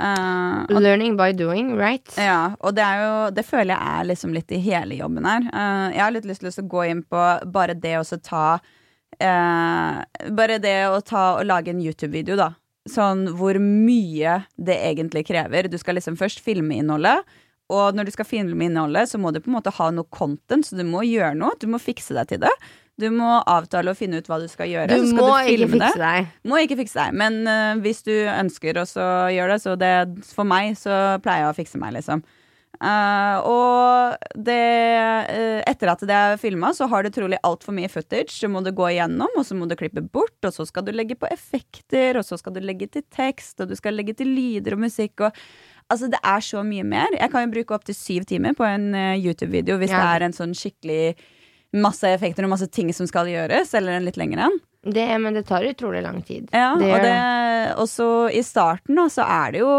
Eh, og, Learning by doing, right? ja, og det jo Det føler jeg er liksom litt i hele jobben her. Uh, jeg har litt lyst til å gå inn på bare det å ta uh, Bare det å ta og lage en YouTube-video, da. Sånn hvor mye det egentlig krever. Du skal liksom først filme innholdet. Og når du skal filme innholdet, så må du på en måte ha noe content, så du må gjøre noe. Du må fikse deg til det. Du må avtale og finne ut hva du skal gjøre. Du så skal må du ikke filme det. fikse deg. Må ikke fikse deg, men uh, hvis du ønsker å gjøre det, så det For meg så pleier jeg å fikse meg, liksom. Uh, og det uh, Etter at det er filma, så har du trolig altfor mye footage. Så må du gå igjennom, og så må du klippe bort, og så skal du legge på effekter, og så skal du legge til tekst, og du skal legge til lyder og musikk og Altså, det er så mye mer. Jeg kan jo bruke opptil syv timer på en uh, YouTube-video hvis Ja. det er en sånn skikkelig masse effekter og masse ting som skal gjøres, eller en litt lengre en. Det, men det tar utrolig lang tid. Ja, Det og, det, og så i starten da, så er det jo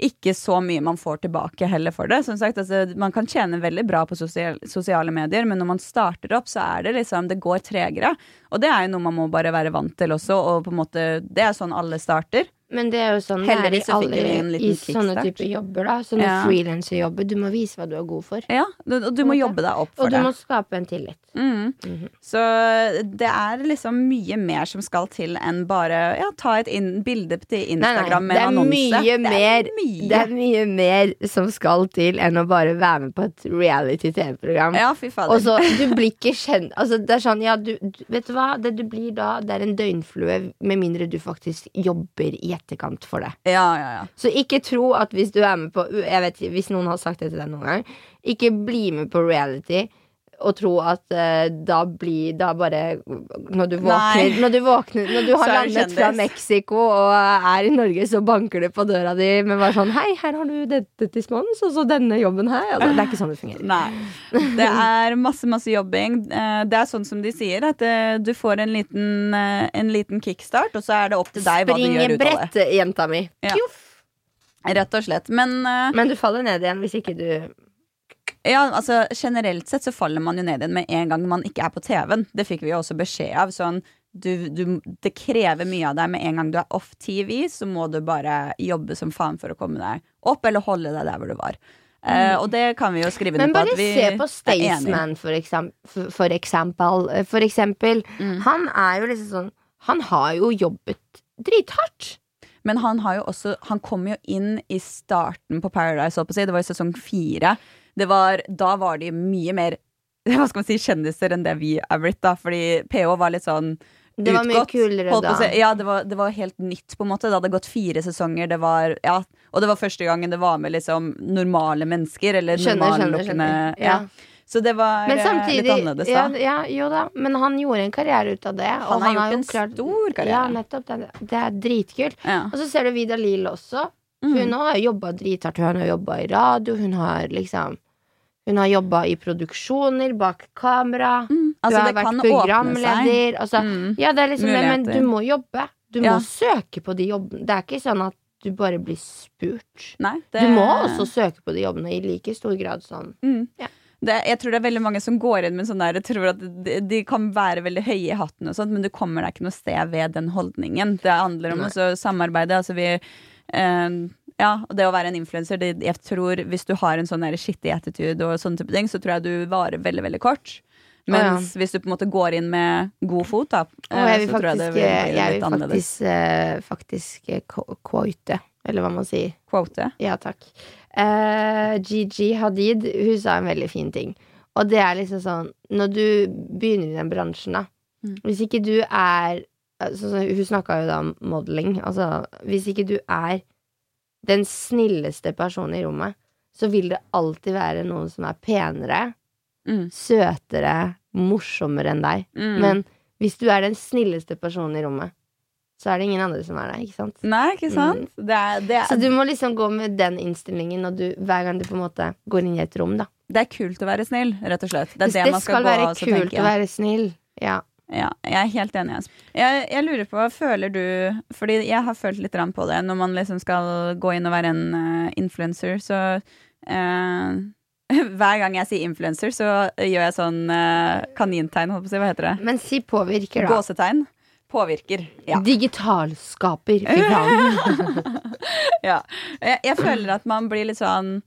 ikke så mye man får tilbake heller for det. Som sagt, altså, Man kan tjene veldig bra på sosial, sosiale medier, men når man starter opp, så er det liksom, det går tregere. Og det er jo noe man må bare være vant til også, og på en måte, det er sånn alle starter. Men det er jo sånn det er i alle en liten i sånne type jobber, da. Sånne Ja. frilanserjobber. Du må vise hva du er god for. Ja, du, og du må jobbe deg opp for Og du det. må skape en tillit. Mm. Mhm. Så det er liksom mye mer som skal til enn bare ja, ta et bilde til Nei, nei, Instagram med det er en annonse. mye mer mye. Det er mye mer som skal til enn å bare være med på et reality-TV-program. Ja, fy fader. Og så, du blir ikke kjent Altså, det er sånn, ja, du, du Vet du hva? Det du blir da, det er en døgnflue, med mindre du faktisk jobber i etterkant for det. ja, ja, ja. Så ikke tro at hvis du er med på Jeg vet Hvis noen har sagt det til deg noen gang, ikke bli med på reality. Og tro at uh, da blir Da bare Når du våkner Når du, våkner, når du har landet fra. Mexico og er i Norge, så banker det på døra di med bare sånn Hei, her har du dette til spons, og så denne jobben her. Altså, det er ikke sånn det fungerer. Nei. Det er masse, masse jobbing. Eh, Det er sånn som de sier, at eh, du får en liten, en liten kickstart, og så er det opp til deg hva du gjør ut av det. Springebrett, jenta mi. Ja. Rett og slett. Men Men du faller ned igjen hvis ikke du ja, altså, generelt sett så faller man jo ned igjen med en gang man ikke er på TV-en. Det fikk vi jo også beskjed av. Sånn, du, du, det krever mye av deg med en gang du er off TV, så må du bare jobbe som faen for å komme deg opp, eller holde deg der hvor du var. Uh, og det kan vi jo skrive ned på bare at vi se på er. Staysman, for, eksem for, for eksempel. For eksempel. Mm. Han er jo liksom sånn Han har jo jobbet drithardt. Men han har jo også Han kom jo inn i starten på Paradise, holdt på å si. Det var i sesong fire. Det var, da var de mye mer hva skal man si, kjendiser enn det vi er blitt. da Fordi PH var litt sånn Det var mye kulere da. Ja, det var, det var helt nytt, på en måte. Det hadde gått fire sesonger. Det var, ja, og det var første gangen det var med liksom normale mennesker. Eller skjønner. ja. Så det var eh, samtidig litt annerledes, da. ja, Jo da, men han gjorde en karriere ut av det. Han har gjort en en stor karriere. Ja, nettopp. Det, det er dritkult. Og så ser du Vida Lill også. Mm. Hun har jobba drithardt. Hun har jobba i radio, hun har liksom Hun har jobba i produksjoner, bak kamera. Mm. Altså, du har vært programleder. Altså, Mm. ja, det liksom men du må jobbe. Du må søke på de jobbene. Det er ikke sånn at du bare blir spurt. Nei, det, Du må også søke på de jobbene i like stor grad som Mm. Ja. Det, jeg tror det er veldig mange som går inn med sånn der Jeg tror at de, de kan være veldig høye i hatten, og sånt, men du kommer deg ikke noe sted ved den holdningen. Det handler om å samarbeide. Altså vi eh, Ja, og det å være en influenser Jeg tror Hvis du har en sånn skittig attitude og sånne type ting, så tror jeg du varer veldig, veldig kort. Mens hvis du på en måte går inn med god fot, da, Og eh, jeg vil så tror jeg det faktisk, vil bli jeg vil annerledes. faktisk, eh, faktisk eh, quote, eller hva man sier. Quote. Ja, takk. Uh, Gigi Hadid, hun sa en veldig fin ting. Og det er liksom sånn Når du begynner i den bransjen, da Mm. Hvis ikke du er altså, så Hun snakka jo da om modeling. Altså, hvis ikke du er den snilleste personen i rommet, så vil det alltid være noen som er penere, Mm. søtere, morsommere enn deg. Mm. Men hvis du er den snilleste personen i rommet, så er det ingen andre som er der. ikke sant? Nei, ikke sant? Det, er, det, Så er, du må liksom gå med den innstillingen når du, hver gang du på en måte går inn i et rom. da det er kult å være snill, rett og slett. Det det, skal, skal være kult å være snill. Ja. Ja, jeg er helt enig. Jeg, jeg lurer på, føler du Fordi jeg har følt litt på det når man liksom skal gå inn og være en uh, influencer, så uh, Hver gang jeg sier influencer, så gjør jeg sånn uh, kanintegn, holdt på å si. Hva heter det? Men si påvirker, da. Gåsetegn. Påvirker. Ja. Digitalskaper. Fy faen. ja. Jeg, jeg føler at man blir litt sånn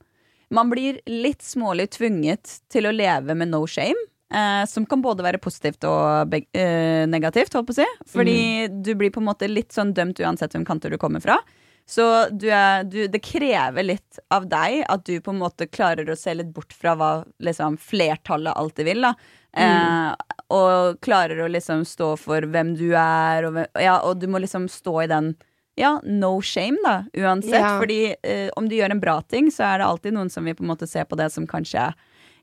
Man blir litt smålig tvunget til å leve med no shame. Eh, som kan både være positivt og eh, negativt, holdt på å si. Fordi du blir på en måte litt sånn dømt uansett hvem kanter du kommer fra. Så du er, du, det krever litt av deg at du på en måte klarer å se litt bort fra hva liksom, flertallet alltid vil. Da. Eh, og klarer å liksom stå for hvem du er, og, hvem- ja, og du må liksom stå i den ja, no shame, da, uansett. Ja. Fordi eh, om du gjør en bra ting, så er det alltid noen som vil på en måte se på det som kanskje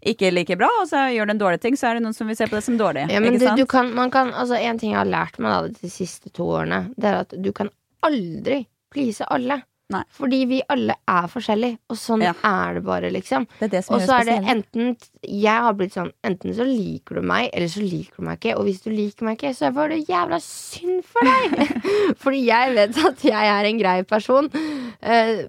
ikke er like bra, og så gjør du en dårlig ting, så er det noen som vil se på det som dårlig. Ja, men du kan, man kan, altså En ting jeg har lært meg da, de siste to årene, Det er at du kan aldri please alle. Nei. Fordi vi alle er forskjellige, og sånn Ja. er det bare, liksom. det er det som Og så er det enten Jeg har blitt sånn Enten så liker du meg, eller så liker du meg ikke. Og hvis du liker meg ikke, så var det jævla synd for deg! Fordi jeg vet at jeg er en grei person. Uh,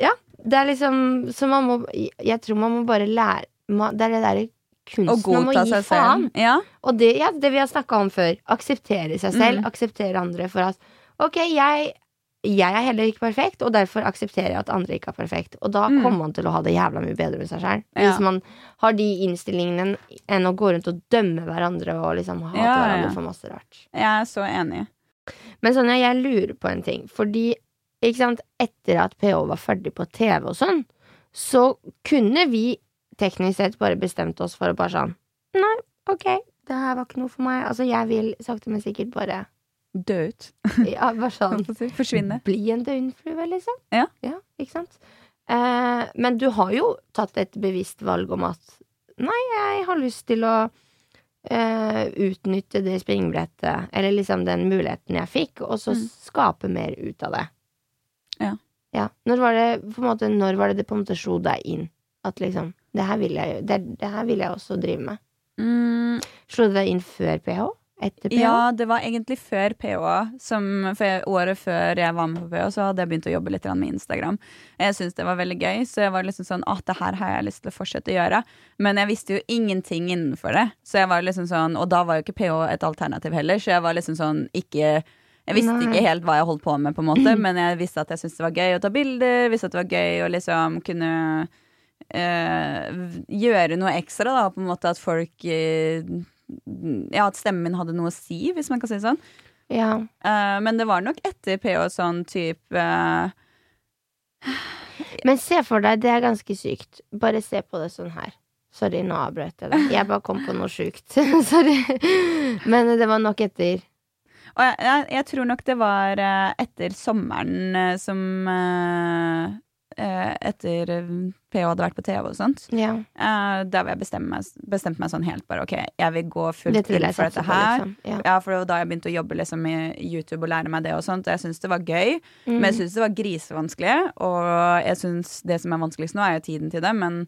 ja, det er liksom Så man må Jeg tror man må bare lære man, Det er det derre kunsten om å gi faen. Ja. Og det, ja, det vi har snakka om før. Akseptere seg selv, Mm. akseptere andre for at Ok, jeg, jeg er heller ikke perfekt, og derfor aksepterer jeg at andre ikke er perfekt. Og da Mm. kommer man til å ha det jævla mye bedre med seg sjøl. Ja. Hvis man har de innstillingene enn å gå rundt og dømme hverandre og liksom hate hverandre for masse rart. Jeg er så enig. Men Sonja, jeg lurer på en ting. Fordi ikke sant, etter at PH var ferdig på TV og sånn, så kunne vi teknisk sett bare bestemt oss for å bare sånn Nei, ok, det her var ikke noe for meg. Altså, jeg vil sakte, men sikkert bare Dø ut. ja, bare sånn. Forsvinne. Bli en døgnflue, liksom. Ja. ikke sant? Eh, men du har jo tatt et bevisst valg om at Nei, jeg har lyst til å eh, utnytte det springbrettet, eller liksom den muligheten jeg fikk, og så Mm. skape mer ut av det. Ja. Ja. Når var det på en måte Når var det det på en måte slo deg inn? At liksom Det her vil jeg, det, det her vil jeg også drive med. Mm, Slo du deg inn før PH? Etter PH? ja, det var egentlig før PH. Som for året før jeg var med på PH, så hadde jeg begynt å jobbe litt med Instagram. Jeg syntes det var veldig gøy, så jeg var liksom sånn at det her har jeg lyst til å fortsette å gjøre. Men jeg visste jo ingenting innenfor det. Så jeg var liksom sånn, Og da var jo ikke PH et alternativ heller, så jeg var liksom sånn ikke jeg visste Nei. ikke helt hva jeg holdt på med, på en måte men jeg visste at jeg syntes det var gøy å ta bilder. Visste at det var gøy å liksom kunne eh, gjøre noe ekstra, da. På en måte at folk eh, Ja, at stemmen min hadde noe å si, hvis man kan si det sånn. Ja. Eh, men det var nok etter PH sånn type eh, Men se for deg, det er ganske sykt. Bare se på det sånn her. Sorry, nå avbrøt jeg deg. Jeg bare kom på noe sjukt. Sorry. Men det var nok etter. Og jeg, jeg, jeg tror nok det var eh, etter sommeren eh, som Etter eh, PH hadde vært på TV og sånt. Ja. Uh, da jeg bestemt meg, bestemt meg sånn helt bare OK, jeg vil gå fullt inn for dette her. liksom. Ja. Ja, for det var da jeg begynte å jobbe liksom i YouTube og lære meg det og sånt. Og jeg syntes det var gøy, Mm. men jeg syntes det var grisevanskelig. Og jeg syns det som er vanskeligst nå, er jo tiden til det. Men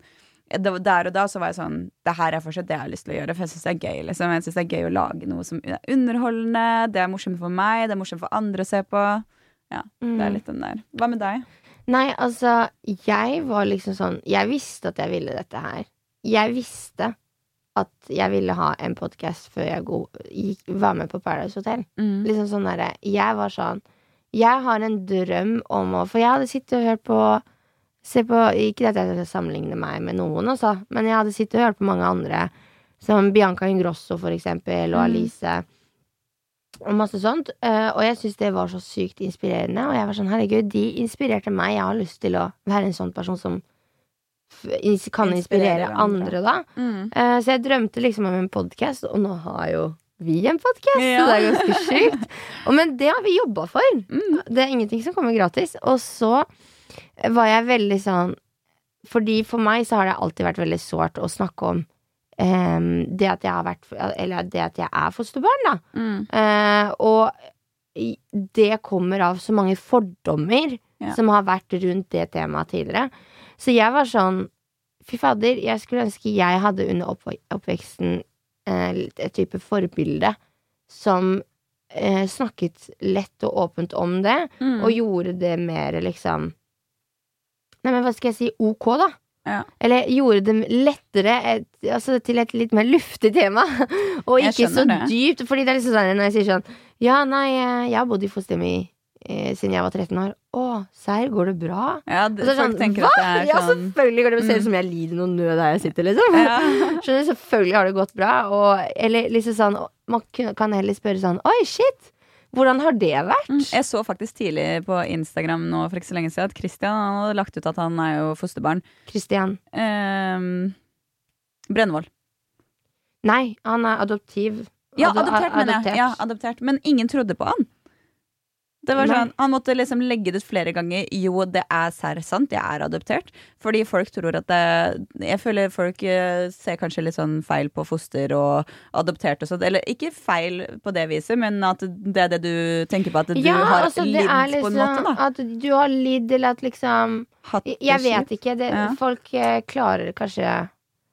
det, der og da så var jeg sånn Det her er fortsatt det jeg har lyst til å gjøre, for jeg syns det er gøy. liksom Jeg synes det er gøy å lage noe som er underholdende. Det er morsomt for meg, det er morsomt for andre å se på. Det er Mm. litt den der. Hva med deg? Nei, altså, jeg var liksom sånn Jeg visste at jeg ville dette her. Jeg visste at jeg ville ha en podkast før jeg gikk, var med på Paradise Hotel. Mm. Liksom sånn derre Jeg var sånn Jeg har en drøm om å For jeg hadde sittet og hørt på Se på Ikke at jeg skal sammenligne meg med noen, altså, men jeg hadde sittet og hørt på mange andre. Som Bianca Ingrosso, for eksempel, og Mm. Og masse sånt. eh, og jeg syntes det var så sykt inspirerende. Og jeg var sånn, herregud, de inspirerte meg. Jeg har lyst til å være en sånn person som kan inspirere andre. da. Mm. Eh, så jeg drømte liksom om en podkast, og nå har jo vi en podkast, Ja. det er ganske sjukt. Og, men det har vi jobba for. Mm. Det er ingenting som kommer gratis. Og så var jeg veldig sånn Fordi for meg så har det alltid vært veldig sårt å snakke om em, det at jeg har vært Eller det at jeg er fosterbarn, da. Mm. Uh, og det kommer av så mange fordommer Ja. som har vært rundt det temaet tidligere. Så jeg var sånn Fy fader, jeg skulle ønske jeg hadde under oppvek oppveksten uh, et type forbilde som uh, snakket lett og åpent om det, Mm. og gjorde det mer liksom Nei, men hva skal jeg si? Ok, da. Ja. Eller gjorde det lettere et, altså til et litt mer luftig tema. Og ikke så det. dypt. Fordi det er liksom sånn når jeg sier sånn Ja, nei, eh, jeg har bodd i fosterhjem i eh, siden jeg var 13 år. Å, serr, går det bra? Ja, det, så sånn, folk sånn, Hva? er Ja, sånn selvfølgelig går det Ser Mm. ut som jeg lider noe nød her jeg sitter, liksom. ja. Skjønner Selvfølgelig har det gått bra. Og, eller liksom sånn Man kan heller spørre sånn Oi, shit! Hvordan har det vært? Mm, Jeg så faktisk tidlig på Instagram nå for ikke så lenge siden at Christian hadde lagt ut at han er jo fosterbarn. Christian. Um, Brennvold. Nei, han er adoptiv. Ja, adoptert, mener jeg. Ja, adoptert. Men ingen trodde på han. Det var sånn, Han måtte liksom legge det ut flere ganger. Jo, det er serr sant, jeg er adoptert. Fordi folk tror at det Jeg føler folk eh, ser kanskje litt sånn feil på foster og adoptert og sånn. Eller ikke feil på det viset, men at det er det du tenker på. At du ja, har altså, lidd på liksom en måte, da. At du har lidd, eller at liksom Hatt det Jeg vet ikke. Det, Ja. Folk eh, klarer kanskje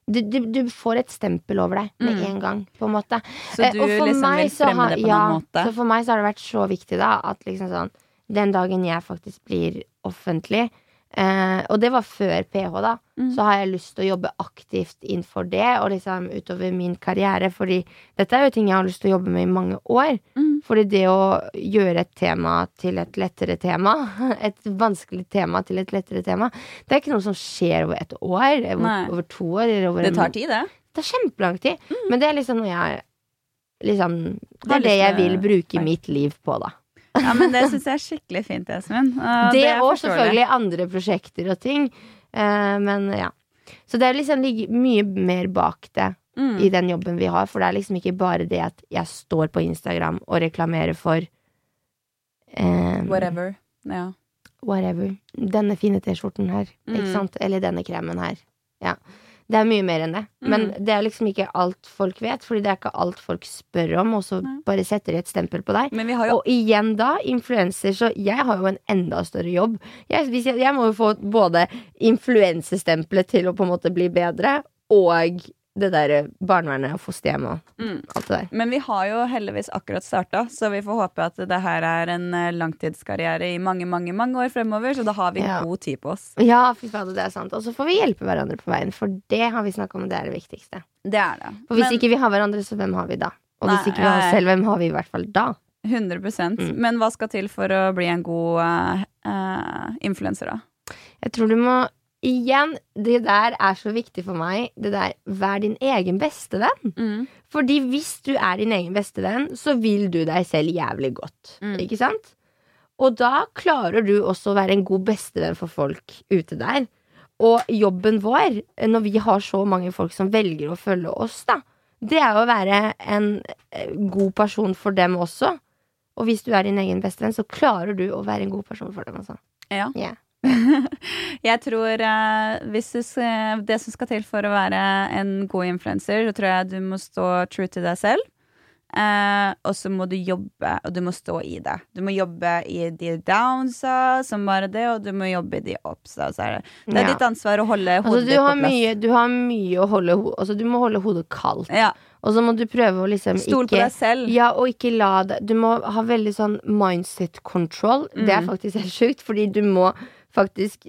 du, du, du får et stempel over deg med Mm. en gang, på en måte. Så Eh, du liksom vil fremme det på ja, noen måte? Så for meg så har det vært så viktig, da, at liksom sånn Den dagen jeg faktisk blir offentlig, eh, og det var før PH, da, Mm. så har jeg lyst til å jobbe aktivt innenfor det, og liksom utover min karriere, fordi dette er jo ting jeg har lyst til å jobbe med i mange år. Mm. Fordi det å gjøre et tema til et lettere tema, et vanskelig tema til et lettere tema, det er ikke noe som skjer over et år, over, over to år, over Det tar tid, det. det tar kjempelang tid. Men det er liksom noe jeg liksom, Det er det jeg vil bruke mitt liv på, da. Ja, men Det syns jeg er skikkelig fint, Esmin. Og det og selvfølgelig andre prosjekter og ting. Uh, men ja. Så det liksom ligger mye mer bak det Mm. i den jobben vi har. For det er liksom ikke bare det at jeg står på Instagram og reklamerer for um, Whatever. Ja. whatever. Denne fine T-skjorten her, ikke Mm. sant? Eller denne kremen her. Ja. Det er mye mer enn det. Men Mm. det er liksom ikke alt folk vet, Fordi det er ikke alt folk spør om, og så Nei. bare setter de et stempel på deg. Men vi har jo Og igjen da, influenser, så jeg har jo en enda større jobb. Jeg, jeg, jeg må jo få både influensestempelet til å på en måte bli bedre, og det der barnevernet og fosterhjem og mm. alt det der. Men vi har jo heldigvis akkurat starta, så vi får håpe at det her er en eh, langtidskarriere i mange mange, mange år fremover. Så da har vi Ja. god tid på oss. Ja, fy fader, det er sant. Og så får vi hjelpe hverandre på veien, for det har vi snakka om, det er det viktigste. Det er det. For hvis Men ikke vi har hverandre, så hvem har vi da? Og hvis Nei, ikke vi har oss selv, hvem har vi i hvert fall da? 100 Mm. Men hva skal til for å bli en god uh, influenser, da? Jeg tror du må Igjen, det der er så viktig for meg. Det der, Vær din egen beste venn. Mm. Fordi hvis du er din egen beste venn, så vil du deg selv jævlig godt. Mm. Ikke sant? Og da klarer du også å være en god bestevenn for folk ute der. Og jobben vår, når vi har så mange folk som velger å følge oss, da, det er å være en eh, god person for dem også. Og hvis du er din egen bestevenn, så klarer du å være en god person for dem også. Ja. Ja. Jeg tror uh, hvis du skal, Det som skal til for å være en god influenser, så tror jeg du må stå true til deg selv. Uh, og så må du jobbe, og du må stå i det. Du må jobbe i de downsa som bare det, og du må jobbe i de upsa. Så det. det er Ja. ditt ansvar å holde Altså, hodet du, på har plass. mye, du har mye å holde ho altså, Du må holde hodet kaldt. Ja, Og så må du prøve å liksom Stol på deg selv. Ja, og ikke la det Du må ha veldig sånn mindset control. Det er Mm. faktisk helt sjukt, fordi du må faktisk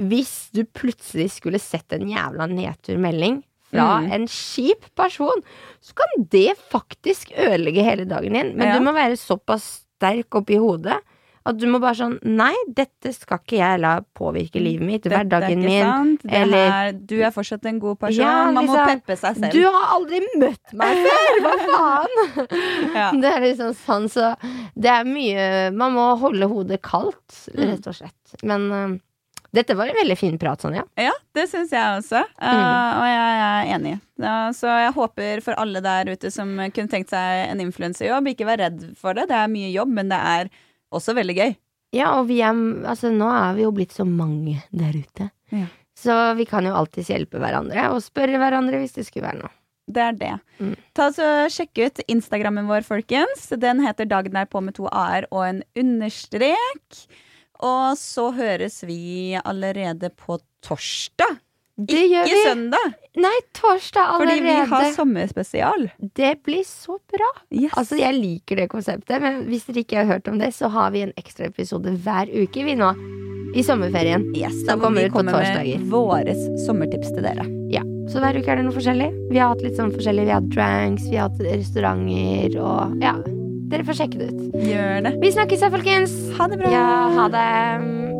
Hvis du plutselig skulle sett en jævla nedturmelding fra Mm. en kjip person, så kan det faktisk ødelegge hele dagen din. Men Ja. du må være såpass sterk oppi hodet at du må bare sånn Nei, dette skal ikke jeg la påvirke livet mitt, Dette er hverdagen min. sant. Eller- her, du er fortsatt en god person. Ja, Man må liksom, peppe seg selv. Du har aldri møtt meg før! Hva faen? Ja. Det er liksom sånn, så det er mye Man må holde hodet kaldt, Mm. rett og slett. Men uh, dette var en veldig fin prat, Sonja. Ja, det syns jeg også, uh, Mm. og jeg er enig. Ja, så jeg håper for alle der ute som kunne tenkt seg en influenserjobb, ikke vær redd for det. Det er mye jobb, men det er også veldig gøy. Ja, og vi er Altså, nå er vi jo blitt så mange der ute. Ja. Så vi kan jo alltids hjelpe hverandre, og spørre hverandre hvis det skulle være noe. Det er det. Mm. Ta så Sjekk ut Instagrammen vår, folkens. Den heter Dagen er på med to a-er og en understrek. Og så høres vi allerede på torsdag. Det gjør Ikke vi. søndag, Nei, torsdag fordi vi har sommerspesial. Det blir så bra. Yes. Altså, Jeg liker det konseptet, men hvis dere ikke har hørt om det, så har vi en ekstra episode hver uke vi nå. I sommerferien. yes, da kommer vi ut på torsdager. med våre sommertips til dere. Ja, Så hver uke er det noe forskjellig. Vi har hatt litt sånn forskjellig. Vi har hatt dranks, vi har hatt restauranter og Ja. Dere får sjekke det ut. Gjør det. Vi snakkes her, folkens. Ha det bra. Ja, ha det.